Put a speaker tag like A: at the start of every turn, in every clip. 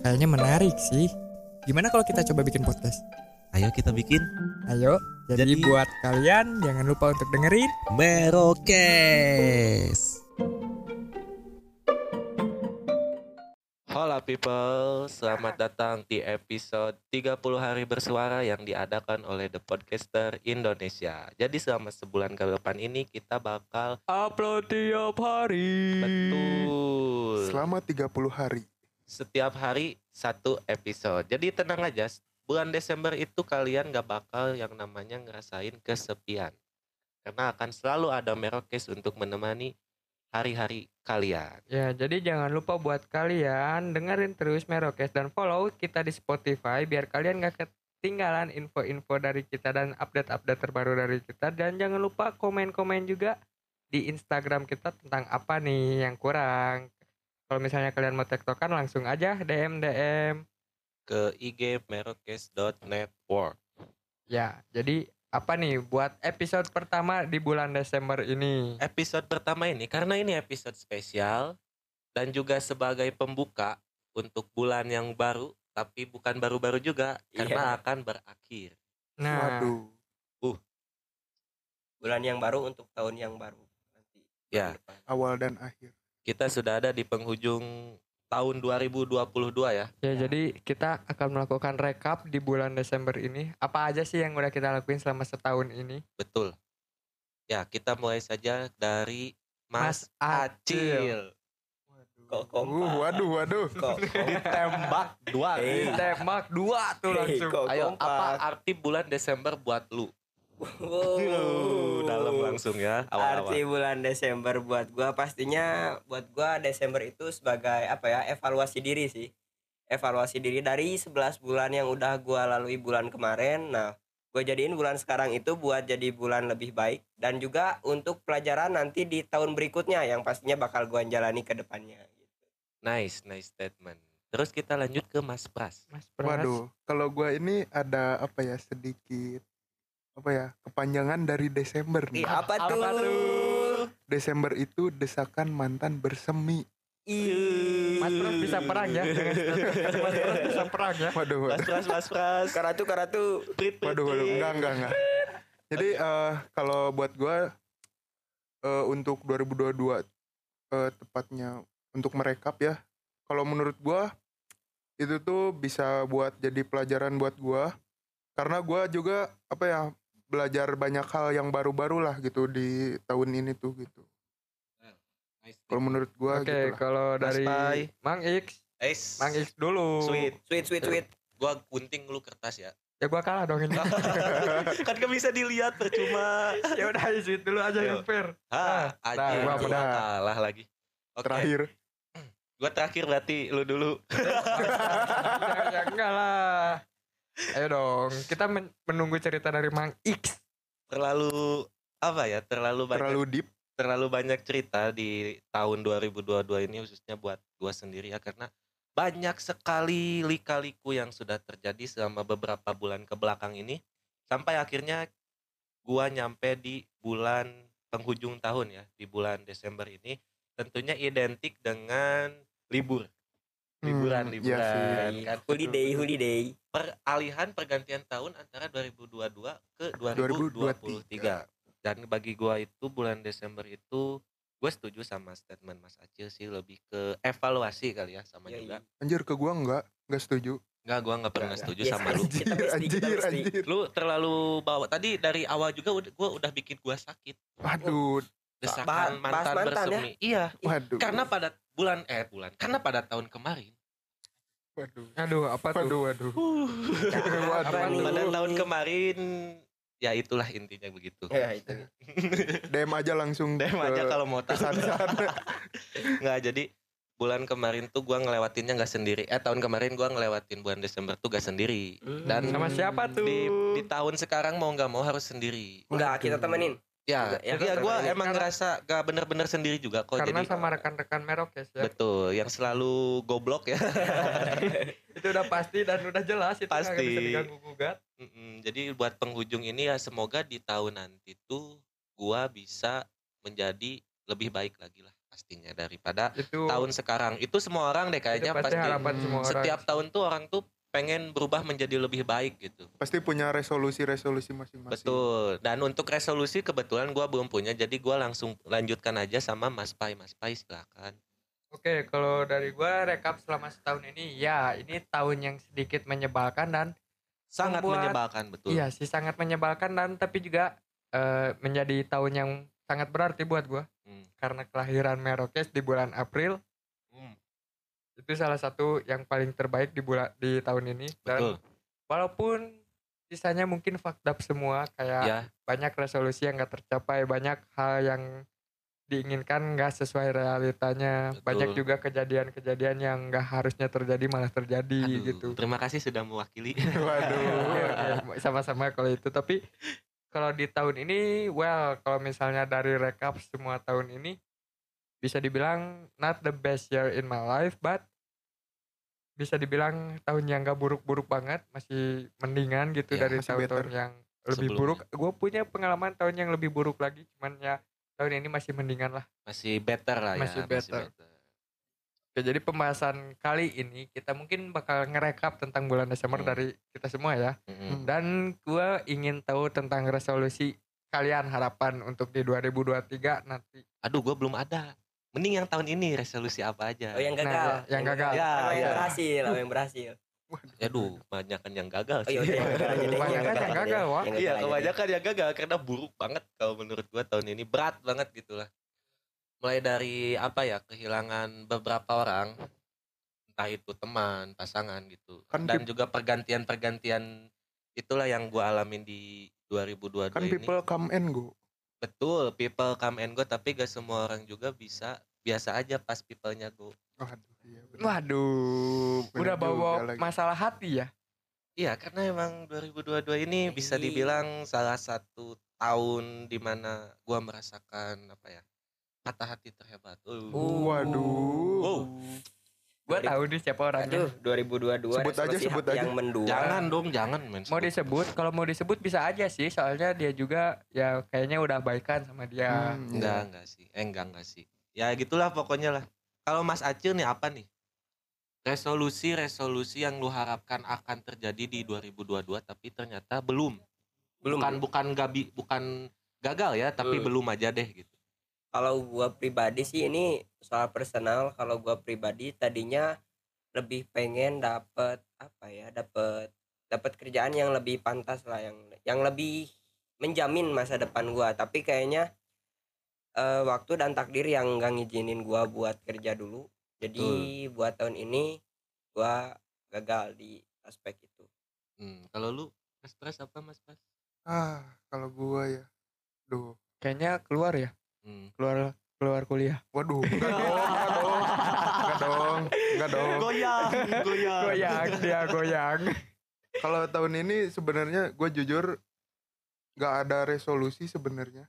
A: Kayaknya menarik sih Gimana kalau kita coba bikin podcast?
B: Ayo kita bikin
A: Ayo Jadi,
B: Jadi-
A: buat kalian jangan lupa untuk dengerin
B: Merokes. Hola people, selamat datang di episode 30 hari bersuara yang diadakan oleh The Podcaster Indonesia. Jadi selama sebulan ke depan ini kita bakal
A: Upload tiap hari
B: betul
C: Selama 30 hari.
B: Setiap hari satu episode. Jadi tenang aja, bulan Desember itu kalian gak bakal yang namanya ngerasain kesepian. Karena akan selalu ada Merokes untuk menemani hari-hari kalian.
A: Ya, jadi jangan lupa buat kalian dengerin terus Merokes dan follow kita di Spotify biar kalian gak ketinggalan info-info dari kita dan update-update terbaru dari kita dan jangan lupa komen-komen juga di Instagram kita tentang apa nih yang kurang. Kalau misalnya kalian mau tektokan langsung aja DM DM.
B: ke IG merokes.network.
A: Ya, jadi apa nih buat episode pertama di bulan Desember ini?
B: Episode pertama ini karena ini episode spesial dan juga sebagai pembuka untuk bulan yang baru tapi bukan baru-baru juga karena akan berakhir.
A: Nah,
C: Waduh.
D: bulan yang baru untuk tahun yang baru nanti.
B: Ya.
C: Awal dan akhir.
B: Kita sudah ada di penghujung tahun 2022 ya.
A: Ya, jadi kita akan melakukan rekap di bulan Desember ini. Apa aja sih yang udah kita lakuin selama setahun ini?
B: Betul. Ya, kita mulai saja dari Mas,
A: Mas Acil.
B: Acil.
D: Kok
C: Uh,
D: kompak?
C: waduh, waduh.
D: Kok
B: Ditembak dua.
D: Hei.
A: Tembak dua tuh langsung.
B: Ayo,
D: kompak?
B: apa arti bulan Desember buat lu?
D: Wow.
B: Dalam langsung ya, awal-awal.
D: Arti bulan Desember buat gua pastinya buat gua Desember itu sebagai apa ya evaluasi diri sih. Evaluasi diri dari 11 bulan yang udah gua lalui bulan kemarin. Nah, gua jadiin bulan sekarang itu buat jadi bulan lebih baik dan juga untuk pelajaran nanti di tahun berikutnya yang pastinya bakal gua jalani ke depannya gitu.
B: Nice, nice statement. Terus kita lanjut ke Mas Pras.
A: Mas Pras.
C: Waduh, kalau gua ini ada apa ya sedikit apa ya kepanjangan dari Desember nih.
D: Ih, apa,
B: Apa
D: tuh?
B: tuh?
C: Desember itu desakan mantan bersemi.
D: Ih.
A: Mas Pras bisa perang ya. Mas Pras bisa perang ya.
C: Waduh,
B: Mas
C: waduh,
B: Pras, Mas Pras.
D: Karatu karatu.
B: Prit, prit,
C: waduh, waduh. enggak, enggak, enggak. Jadi eh, kalau buat gua eh, untuk 2022 eh, tepatnya untuk merekap ya. Kalau menurut gua itu tuh bisa buat jadi pelajaran buat gua karena gua juga apa ya belajar banyak hal yang baru-baru lah gitu di tahun ini tuh gitu.
B: Nice
C: Kalau menurut gua
A: Oke,
C: gitu lah.
A: kalau dari
B: Pai.
A: Mang X,
B: Ais.
A: Mang X dulu.
B: Sweet.
D: Sweet sweet sweet.
B: Gua gunting lu kertas ya.
A: Ya gua kalah dong ini.
B: kan gak bisa dilihat percuma.
A: ya udah sweet dulu aja yang fair.
B: Hah,
A: Nah,
B: aja
A: gua
B: gua
C: menang.
B: kalah lagi. Oke,
C: Terakhir
B: gua terakhir berarti lu dulu.
A: ya, ya enggak lah. Ayo dong, kita men- menunggu cerita dari Mang X.
B: Terlalu apa ya? Terlalu banyak
C: terlalu deep.
B: terlalu banyak cerita di tahun 2022 ini khususnya buat gua sendiri ya karena banyak sekali lika-liku yang sudah terjadi selama beberapa bulan ke belakang ini sampai akhirnya gua nyampe di bulan penghujung tahun ya di bulan Desember ini tentunya identik dengan libur liburan
C: Hmm, iya
B: liburan
C: sih.
B: kan
D: Holiday holiday.
B: peralihan pergantian tahun antara 2022 ke 2023. Dan bagi gua itu bulan Desember itu gue setuju sama statement Mas Acil sih lebih ke evaluasi kali ya sama
D: Iya,
B: juga
D: iya.
C: Anjir ke gua enggak, enggak setuju.
B: Enggak, gua nggak pernah setuju
D: nggak.
B: sama
D: Yes,
B: lu.
D: Kita
C: Anjir,
D: mesti, kita
C: anjir,
D: mesti.
C: anjir.
B: Lu terlalu bawa tadi dari awal juga udah- gua udah bikin gua sakit.
C: Waduh,
B: Desakan
D: bahas
B: mantan,
D: mantan ya?
B: bersemi. Iya,
C: waduh.
B: karena pada bulan eh bulan, karena pada tahun kemarin.
C: waduh.
A: Aduh, apa tuh?
C: Waduh, waduh.
D: Apa
C: Waduh.
B: Pada tahun kemarin ya itulah intinya begitu.
D: Ya itu.
C: DM aja langsung.
B: DM aja kalau mau tahu.
C: pesan-pesan.
B: Nggak jadi bulan kemarin tuh gua ngelewatinnya nggak sendiri. Eh tahun kemarin gua ngelewatin bulan Desember tuh gak sendiri. Dan
A: Sama siapa tuh?
B: Di, di tahun sekarang mau nggak mau harus sendiri.
D: Enggak, kita temenin.
B: Ya,
D: Ya,
B: ya, gue
D: karena-
B: emang ngerasa gak bener-bener sendiri juga kok.
A: Karena
B: jadi
A: sama rekan-rekan Merokes ya.
B: betul, yang selalu goblok ya.
A: itu udah pasti dan udah jelas itu
B: Pasti.
A: bisa diganggu gugat.
B: Mm-mm, jadi buat penghujung ini ya semoga di tahun nanti tuh gua bisa menjadi lebih baik lagi lah pastinya daripada
A: Itu
B: tahun sekarang. Itu semua orang deh kayaknya
A: pasti
B: pasti.
A: harapan semua orang.
B: Setiap tahun tuh orang tuh pengen berubah menjadi lebih baik gitu.
C: Pasti punya resolusi-resolusi masing-masing.
B: Betul. Dan untuk resolusi kebetulan gua belum punya, jadi gua langsung lanjutkan aja sama Mas Pai. Mas Pai silakan.
A: Oke, kalau dari gua rekap selama setahun ini, ya ini tahun yang sedikit menyebalkan dan
B: Sangat
A: Membuat-
B: menyebalkan betul.
A: iya sih sangat menyebalkan dan tapi juga eh, menjadi tahun yang sangat berarti buat gua
B: Hmm.
A: karena kelahiran Merokes di bulan April itu salah satu yang paling terbaik di bulan di tahun ini
B: betul.
A: dan walaupun sisanya mungkin fucked up semua kayak
B: Ya,
A: banyak resolusi yang gak tercapai banyak hal yang diinginkan nggak sesuai realitanya
B: Betul.
A: banyak juga kejadian-kejadian yang nggak harusnya terjadi malah terjadi
B: aduh,
A: gitu
B: Terima kasih sudah mewakili.
C: Waduh.
A: Oke. sama-sama kalau itu tapi kalau di tahun ini well kalau misalnya dari rekap semua tahun ini bisa dibilang not the best year in my life but bisa dibilang tahun yang gak buruk-buruk banget masih mendingan gitu
B: Ya,
A: dari
C: masih
A: tahun-tahun
C: better.
A: yang lebih
B: Sebelumnya.
A: buruk gue punya pengalaman tahun yang lebih buruk lagi cuman ya tahun ini masih mendingan lah
B: Masih better lah ya.
A: Masih better. Oke, jadi pembahasan kali ini kita mungkin bakal ngerekap tentang bulan Desember
B: Hmm.
A: dari kita semua ya
B: Mm-mm.
A: dan gua ingin tahu tentang resolusi kalian harapan untuk di 2023 nanti.
B: Aduh, gue belum ada. Mending yang tahun ini resolusi apa aja.
D: Oh yang
A: Nah,
D: gagal.
A: ya, yang gagal.
B: Ya,
D: Sama yang
B: ya.
D: berhasil, sama yang berhasil.
B: Aduh, kebanyakan yang gagal
D: Oh
B: sih.
D: iya, udah, yang gagal aja deh.
A: Kebanyakan yang gagal, Wak.
D: Yang
B: Iya, kebanyakan yang gagal karena buruk banget kalau menurut gua tahun ini berat banget gitu lah. Mulai dari apa ya kehilangan beberapa orang, entah itu teman, pasangan gitu,
C: Kan
B: dan juga pergantian-pergantian itulah yang gua alamin di 2022
C: Kan
B: ini.
C: people come and go.
B: Betul, people come and go, tapi gak semua orang juga bisa biasa aja pas people-nya go.
C: Waduh, iya bener.
A: Waduh,
C: Bener
A: udah bawa masalah hati ya.
B: Iya, karena emang 2022 ini bisa
D: Iya.
B: dibilang salah satu tahun di mana gua merasakan apa ya patah hati terhebat. Uh.
C: Waduh.
B: Wow.
A: Gua tahu nih siapa orangnya.
D: Aduh, 2022
C: Sebut aja, sebut aja.
D: yang mendua.
B: Jangan dong, jangan men.
A: Mau disebut, kalau mau disebut bisa aja sih, soalnya dia juga ya kayaknya udah baikan sama dia.
C: Hmm,
B: Enggak,
C: iya.
B: enggak sih. Eh, enggak, enggak sih. Ya gitulah pokoknya lah. Kalau Mas Acil nih apa nih? Resolusi-resolusi yang lu harapkan akan terjadi di 2022 tapi ternyata belum.
D: Belum.
B: Bukan bukan gabi, bukan gagal ya, tapi
D: Hmm.
B: belum aja deh gitu.
D: Kalau gua pribadi sih ini soal personal, kalau gua pribadi tadinya lebih pengen dapet apa ya, dapet dapat kerjaan yang lebih pantas lah yang yang lebih menjamin masa depan gua, tapi kayaknya eh, waktu dan takdir yang nggak ngizinin gua buat kerja dulu. Jadi buat tahun ini gua gagal di aspek itu.
B: Hmm, kalau lu Mas Pras apa Mas Pras?
C: Ah, kalau gua ya. Duh.
A: Kayaknya keluar ya,
B: Hmm.
A: keluar keluar kuliah.
C: Waduh, enggak dong, enggak dong. Enggak dong, enggak dong.
B: Goyang, goyang.
A: Goyang dia goyang.
C: Kalau tahun ini sebenarnya gue jujur nggak ada resolusi sebenarnya,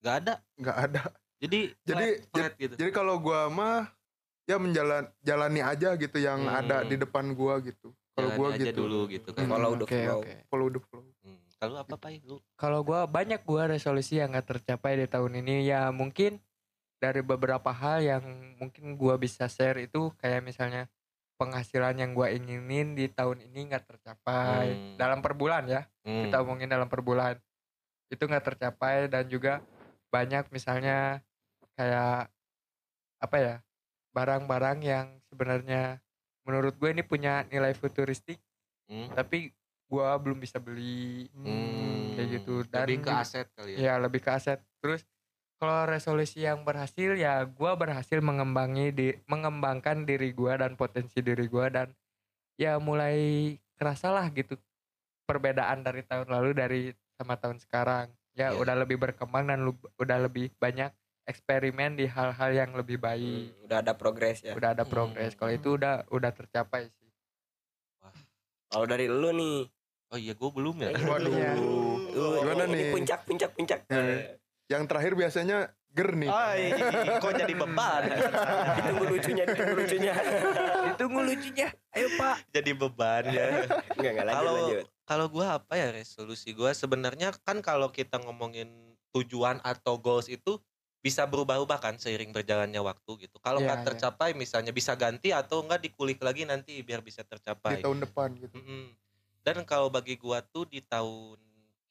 B: Gak ada.
C: nggak ada.
B: Jadi
C: Jadi-
B: flat, flat gitu.
C: Jadi kalau gua mah ya menjalan jalani aja gitu yang
B: Hmm.
C: ada di depan gua gitu. Kalau
B: aja
C: gitu.
B: dulu gitu kan.
C: Hmm,
D: Follow the flow.
C: Follow the flow.
B: Hmm. Kalau apa Pai lu?
A: Kalau gua banyak gua resolusi yang gak tercapai di tahun ini ya mungkin dari beberapa hal yang mungkin gua bisa share itu kayak misalnya penghasilan yang gua inginin di tahun ini nggak tercapai
B: Hmm.
A: dalam per bulan ya
B: Hmm.
A: kita omongin dalam per bulan itu nggak tercapai dan juga banyak misalnya kayak apa ya barang-barang yang sebenarnya menurut gue ini punya nilai futuristik
B: Hmm.
A: tapi gua belum bisa beli
B: Hmm.
A: kayak gitu. Dan
B: lebih ke aset kali ya.
A: ya lebih ke aset terus kalau resolusi yang berhasil ya gua berhasil mengembangi di mengembangkan diri gua dan potensi diri gua dan ya mulai kerasa lah gitu perbedaan dari tahun lalu dari sama tahun sekarang ya
B: Iya.
A: udah lebih berkembang dan lu- udah lebih banyak eksperimen di hal-hal yang lebih baik
D: Hmm, udah ada progres ya
A: udah ada progres kalau
C: Hmm.
A: itu udah udah tercapai sih
D: kalau dari lu nih
B: Oh iya gue belum ya.
C: Waduh.
D: Lu,
C: Gimana
D: ini
C: nih?
D: puncak puncak puncak
C: Ya. Yang terakhir biasanya ger nih.
B: Ay, kok jadi beban?
D: ditunggu lucunya ditunggu lucunya
A: ditunggu lucunya ayo pak
B: jadi beban ya.
D: enggak enggak lanjut
B: Kalau
D: lanjut
B: kalau gua apa ya resolusi gua sebenarnya kan kalau kita ngomongin tujuan atau goals itu bisa berubah-ubah kan seiring berjalannya waktu gitu. Kalau nggak
A: iya.
B: tercapai misalnya bisa ganti atau enggak dikulik lagi nanti biar bisa
C: Di
B: tercapai.
C: tahun depan gitu.
B: Mm-mm. Dan kalau bagi gua tuh di tahun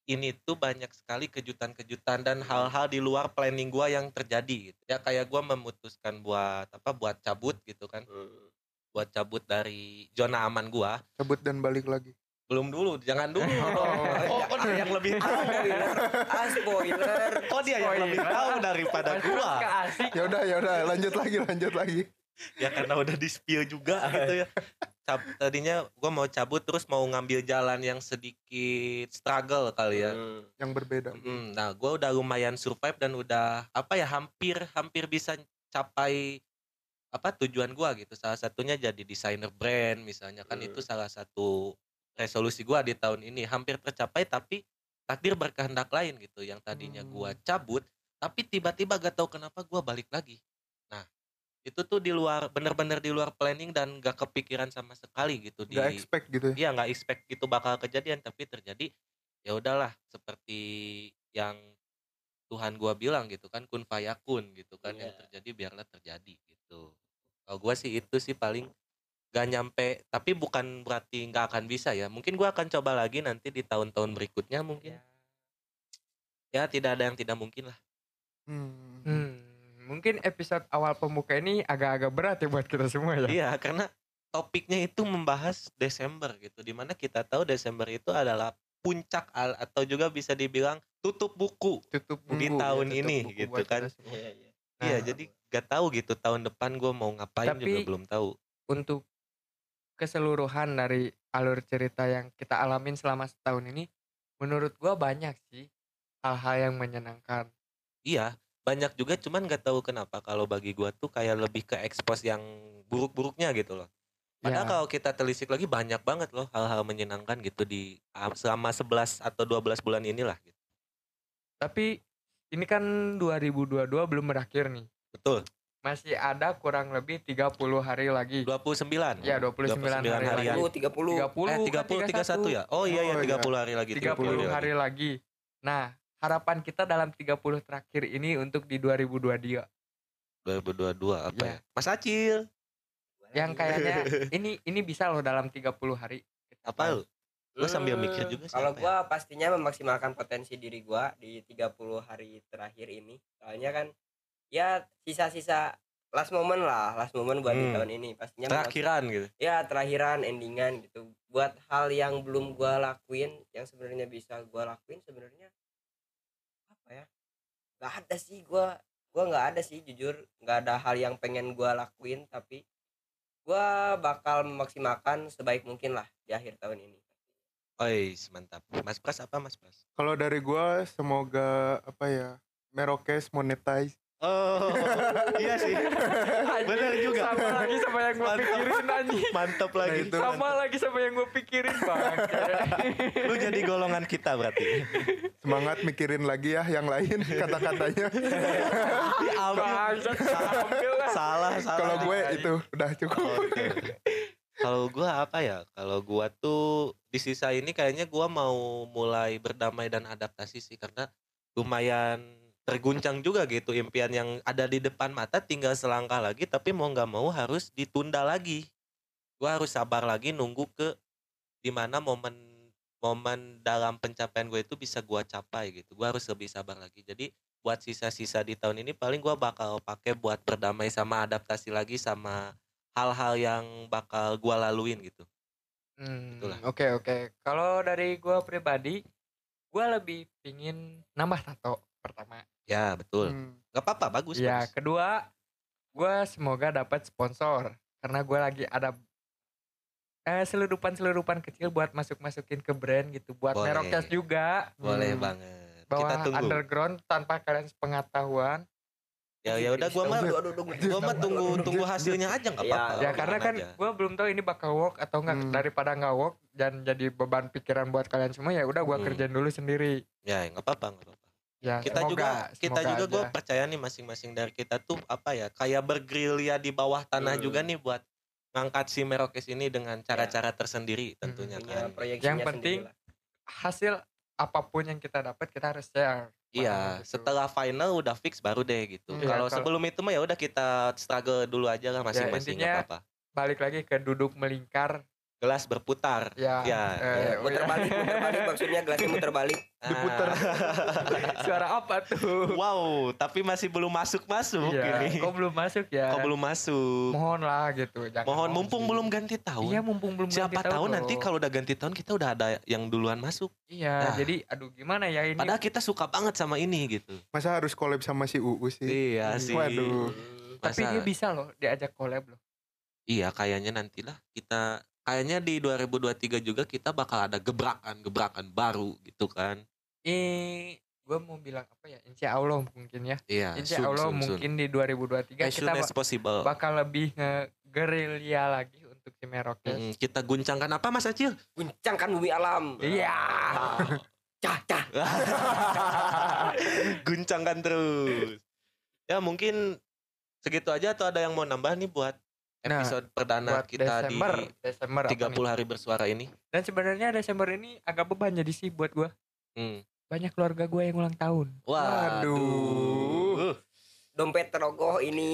B: ini tuh banyak sekali kejutan-kejutan dan hal-hal di luar planning gua yang terjadi gitu. Ya kayak gua memutuskan buat apa buat cabut gitu kan.
D: Hmm.
B: Buat cabut dari zona aman gua.
C: Cabut dan balik lagi.
B: Belum dulu, jangan dulu. oh, kok dia yang lebih tahu?
D: spoiler ah spoiler
B: Kok dia yang lebih tahu daripada gua?
C: Ya udah ya udah lanjut lagi lanjut lagi.
B: Ya karena udah di spill juga gitu ya. Cab- tadinya gua mau cabut terus mau ngambil jalan yang sedikit struggle kali ya.
D: Hmm.
C: Yang berbeda.
B: Mm, nah, gue udah lumayan survive dan udah apa ya hampir hampir bisa capai apa tujuan gua gitu. Salah satunya jadi desainer brand misalnya kan
D: Hmm.
B: itu salah satu resolusi gua di tahun ini hampir tercapai tapi takdir berkehendak lain gitu. Yang tadinya gua
C: Hmm.
B: cabut tapi tiba-tiba gak tahu kenapa gua balik lagi. Nah, itu tuh di luar bener-bener di luar planning dan gak kepikiran sama sekali gitu di
C: Gak expect gitu ya.
B: Iya nggak expect itu bakal kejadian tapi terjadi ya udahlah seperti yang Tuhan gua bilang gitu kan kun fayakun gitu kan yang
D: Iya.
B: terjadi biarlah terjadi gitu. Kalau gua sih itu sih paling gak nyampe tapi bukan berarti nggak akan bisa ya. Mungkin gua akan coba lagi nanti di tahun-tahun berikutnya mungkin. Ya tidak ada yang tidak mungkin lah.
C: Hmm.
A: Hmm, mungkin episode awal pembuka ini agak-agak berat ya buat kita semua ya.
B: Iya karena topiknya itu membahas Desember gitu. Di mana kita tahu Desember itu adalah puncak al atau juga bisa dibilang tutup buku
A: Tutup
B: Di
A: buku.
B: tahun
C: tutup
B: ini
C: buku
B: gitu kan.
D: Iya,
A: Nah.
B: jadi gak tahu gitu tahun depan gue mau ngapain juga
A: Tapi-
B: belum tahu.
A: Untuk keseluruhan dari alur cerita yang kita alamin selama setahun ini, menurut gua banyak sih hal-hal yang menyenangkan.
B: Iya, banyak juga cuman gak tahu kenapa kalau bagi gue tuh kayak lebih ke expose yang buruk-buruknya gitu loh. Padahal
A: Ya.
B: kalau kita telisik lagi banyak banget loh hal-hal menyenangkan gitu di ah, selama 11 atau 12 bulan inilah gitu.
A: Tapi ini kan 2022 belum berakhir nih.
B: Betul.
A: Masih ada kurang lebih 30 hari lagi.
B: 29.
A: Ya, 29 hari
B: harian.
A: lagi.
D: 30 30
A: 30
B: Eh, 30 31 ya? Oh iya ya
C: Oh, iya.
B: 30 hari lagi.
A: 30 hari
B: lagi.
A: lagi. Nah, harapan kita dalam 30 terakhir ini untuk di 2022
B: 2022 apa
A: Ya.
B: ya? Mas Acil.
A: yang kayaknya ini ini bisa loh dalam 30 hari.
B: Apa lu? Gue sambil mikir juga sih
D: Hmm, Kalau
B: apa ya.
D: gua pastinya memaksimalkan potensi diri gua di 30 hari terakhir ini. Soalnya kan ya sisa-sisa last moment lah, last moment buat di
B: Hmm.
D: tahun ini pastinya
B: Terakhiran gitu.
D: ya terakhiran endingan gitu buat hal yang belum gua lakuin yang sebenarnya bisa gua lakuin sebenarnya apa ya nggak ada sih gua gua nggak ada sih jujur nggak ada hal yang pengen gua lakuin tapi gua bakal memaksimalkan sebaik mungkin lah di akhir tahun ini
B: Oi, mantap. Mas Pras apa Mas Pras?
C: Kalau dari gua semoga apa ya Merokes monetize.
B: Oh, iya sih. Bener juga.
A: Sama lagi sama yang gue pikirin anjing.
B: Mantap lagi.
C: Nah, itu.
A: Sama lagi sama yang gue pikirin bang.
B: Lu jadi golongan kita berarti.
C: Semangat mikirin lagi ya yang lain kata-katanya.
A: Bangsat, ambil lah.
B: salah, salah.
C: Kalau gue itu udah cukup.
B: Oke. Kalau gua apa ya? Kalau gua tuh di sisa ini kayaknya gua mau mulai berdamai dan adaptasi sih karena lumayan terguncang juga gitu impian yang ada di depan mata tinggal selangkah lagi tapi mau nggak mau harus ditunda lagi. Gua harus sabar lagi nunggu ke di mana momen momen dalam pencapaian gue itu bisa gua capai gitu. Gua harus lebih sabar lagi. Jadi buat sisa-sisa di tahun ini paling gua bakal pakai buat berdamai sama adaptasi lagi sama hal-hal yang bakal gua laluin gitu.
A: Hmm. Oke oke. Kalau dari gua pribadi, gua lebih pingin nambah tato pertama.
B: Ya betul.
C: Hmm.
B: Gak apa-apa bagus.
A: ya
B: bagus.
A: kedua, gua semoga dapat sponsor karena gua lagi ada eh seludupan seludupan kecil buat masuk masukin ke brand gitu, buat
B: Boleh.
A: merokes juga.
B: Boleh
C: Hmm.
B: banget.
A: Bahwa
B: Kita tunggu.
A: underground tanpa kalian sepengetahuan.
B: Ya ya udah gua mah gua mah tunggu tunggu hasilnya aja nggak
D: Iya.
B: apa-apa.
A: Ya
B: Tenang
A: karena kan
B: aja.
A: gue belum tahu ini bakal work atau enggak
C: Hmm.
A: daripada nggak work dan jadi beban pikiran buat kalian semua ya udah gua
B: Hmm.
A: kerjain dulu sendiri.
B: ya nggak apa-apa nggak apa-apa.
A: Ya
B: Kita
A: semoga,
B: juga kita
A: semoga
B: juga gue percaya nih masing-masing dari kita tuh apa ya kayak bergerilya di bawah tanah
D: Hmm.
B: juga nih buat ngangkat si Merokes ini dengan cara-cara tersendiri tentunya
D: punya
B: kan.
D: proyeksinya
A: Yang penting
D: sendiri lah.
A: hasil apa pun yang kita dapat kita harus share.
B: Iya,
A: gitu.
B: setelah final udah fix baru deh gitu.
C: Hmm.
B: Kalau sebelum itu mah ya udah kita struggle dulu aja lah masing-masing
A: intinya-
B: nggak apa-apa.
A: balik lagi ke duduk melingkar
B: Gelas berputar.
A: ya.
B: Ya,
A: eh,
D: Ya,
A: oh
D: muter
A: ya.
D: balik, muter balik maksudnya gelasnya muter balik.
C: Diputer.
B: Ah.
A: Suara apa tuh?
B: wow, tapi masih belum masuk-masuk
A: Iya,
B: ini.
A: kok belum masuk ya?
B: Kok belum masuk?
A: Mohon lah gitu. Jangan
B: Mohon mumpung
A: sih.
B: belum ganti tahun.
A: Iya, mumpung belum
B: Siapa
A: ganti
B: tahu
A: tahun
B: nanti kalau udah ganti tahun kita udah ada yang duluan masuk.
A: Iya,
B: Nah.
A: jadi aduh gimana ya ini?
B: Padahal kita suka banget sama ini gitu.
C: Masa harus collab sama si UU sih?
B: Iya sih.
C: Waduh.
D: Hmm.
A: Tapi
B: Masa-
A: dia bisa loh diajak collab loh.
B: Iya, kayaknya nantilah kita kayaknya di 2023 juga kita bakal ada gebrakan-gebrakan baru gitu kan.
A: Eh, gue mau bilang apa ya? Insya Allah mungkin ya.
B: Iya,
A: Insya
B: soon,
A: Allah
B: soon, soon.
A: mungkin di 2023
B: As
A: kita
B: soon as
A: ba-
B: possible.
A: bakal lebih nge-gerilya lagi untuk si Merokes.
B: Mm, kita guncangkan apa Mas Acil?
D: Guncangkan bumi alam.
A: Iya.
D: Cah, cah.
B: guncangkan terus. Ya mungkin segitu aja atau ada yang mau nambah nih buat
A: Nah,
B: episode perdana
A: Buat
B: kita
A: Desember,
B: di
A: Desember apa
B: 30
A: nih?
B: hari bersuara ini.
A: Dan sebenarnya Desember ini agak beban jadi sih buat gue.
B: Hmm.
A: Banyak keluarga gue yang ulang tahun.
B: Waduh.
D: Dompet terogoh ini.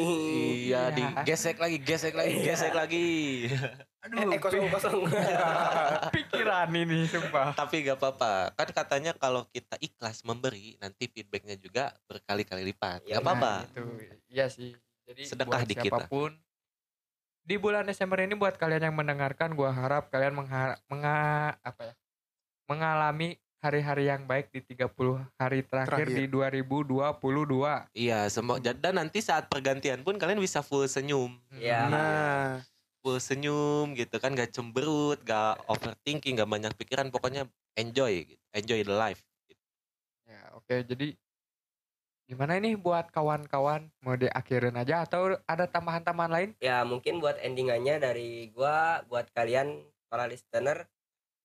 B: Iya,
A: Iya.
B: digesek lagi, gesek lagi,
D: Iya.
B: gesek lagi.
D: Eh, eh, kosong kosong.
A: Pikiran ini sumpah.
B: Tapi gak apa-apa. Kan katanya kalau kita ikhlas memberi, nanti feedbacknya juga berkali-kali lipat.
D: Ya,
B: Gak apa-apa.
A: Nah, itu iya sih. Jadi
B: Sedekah
A: buat
B: di kita.
A: Di bulan Desember ini buat kalian yang mendengarkan gua harap kalian mengha menga apa ya? mengalami hari-hari yang baik di 30 hari terakhir,
C: Terakhir.
A: di 2022.
B: Iya, semua dan nanti saat pergantian pun kalian bisa full senyum.
D: Iya.
C: Nah,
B: Full senyum gitu kan, gak cemberut, gak overthinking, gak banyak pikiran, pokoknya enjoy gitu. Enjoy the life.
A: Ya, oke. Jadi gimana ini buat kawan-kawan mau diakhirin aja atau ada tambahan-tambahan lain?
D: Ya mungkin buat endingannya dari gua buat kalian para listener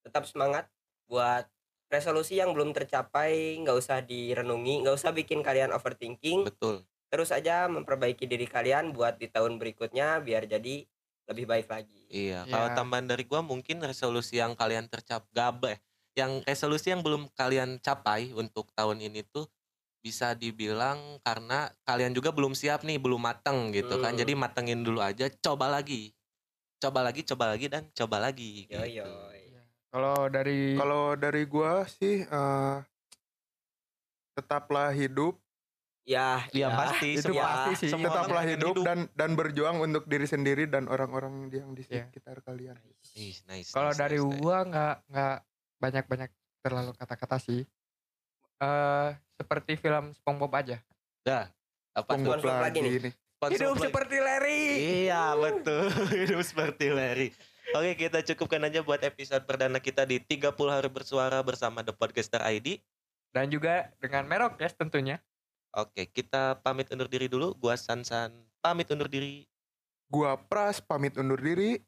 D: tetap semangat buat resolusi yang belum tercapai nggak usah direnungi nggak usah bikin kalian overthinking
B: Betul.
D: terus aja memperbaiki diri kalian buat di tahun berikutnya biar jadi lebih baik lagi
B: Iya,
A: Iya.
B: kalau tambahan dari gua mungkin resolusi yang kalian tercap gabe yang resolusi yang belum kalian capai untuk tahun ini tuh bisa dibilang karena kalian juga belum siap nih, belum mateng gitu kan.
D: Hmm.
B: Jadi matengin dulu aja, coba lagi. Coba lagi, coba lagi dan coba lagi
D: yo
B: gitu.
D: yo
A: Kalau dari
C: kalau dari gua sih eh, tetaplah hidup,
D: ya
B: Iya
D: ya.
B: pasti,
A: Itu
B: semua-
A: pasti sih.
B: semua orang
C: tetaplah
B: pengen
C: hidup, dan dan berjuang untuk diri sendiri dan orang-orang yang di
A: Iya.
C: sekitar kalian.
B: Ih, nice,
A: Kalau
B: nice,
A: dari
B: nice, nice.
A: gua nggak nggak banyak-banyak terlalu kata-kata sih. Eh seperti film SpongeBob aja.
B: Dah, apa tuh?
C: Tunggu
D: SpongeBob lagi
C: lagi
D: nih.
C: nih.
B: Sponsor
A: Hidup
B: play.
A: seperti Larry.
B: Iya betul Hidup seperti Larry Oke kita cukupkan aja buat episode perdana kita di 30 hari bersuara bersama The Podcaster ID
A: Dan juga dengan Merokes tentunya.
B: Oke kita pamit undur diri dulu Gua Sansan pamit undur diri
C: Gua Pras pamit undur diri.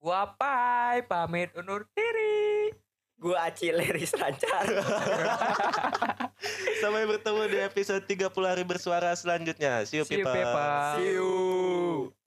A: Gua Pai pamit undur diri.
D: Gua Acileris Rancar
B: Sampai bertemu di episode 30 hari bersuara selanjutnya See you
A: See you,
B: people
A: people.
C: See you.